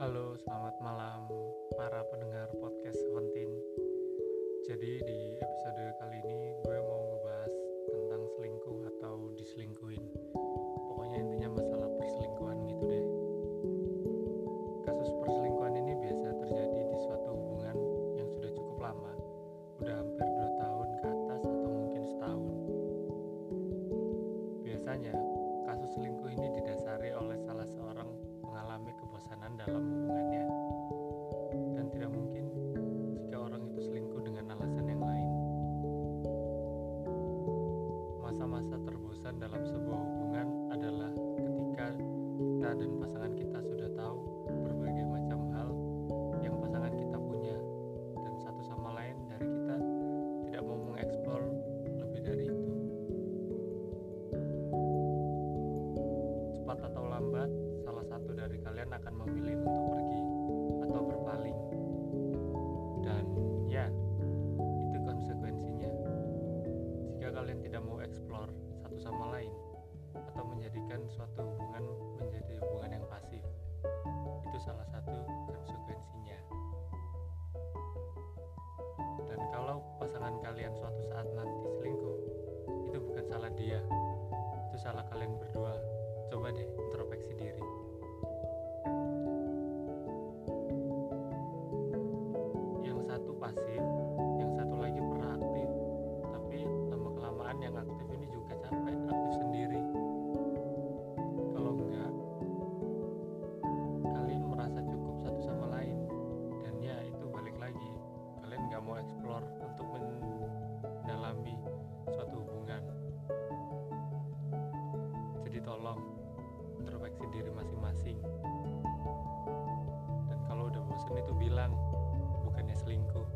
Halo, selamat malam para pendengar podcast Seventeen. Terbosan dalam sebuah hubungan adalah ketika kita dan pasangan kita sudah tahu berbagai macam hal yang pasangan kita punya dan satu sama lain dari kita tidak mau mengeksplor lebih dari itu. Cepat atau lambat, salah satu dari kalian akan memilih untuk pergi atau berpaling. Dan ya, itu konsekuensinya. Jika kalian tidak mau eksplor satu sama lain atau menjadikan suatu hubungan menjadi hubungan yang pasif, itu salah satu konsekuensinya. Dan kalau pasangan kalian suatu saat nanti selingkuh, itu bukan salah dia, itu salah kalian berdua. Coba deh introspeksi diri. Yang satu pasif, Jadi tolong introspeksi diri masing-masing. Dan kalau udah bosen itu bilang, bukannya selingkuh.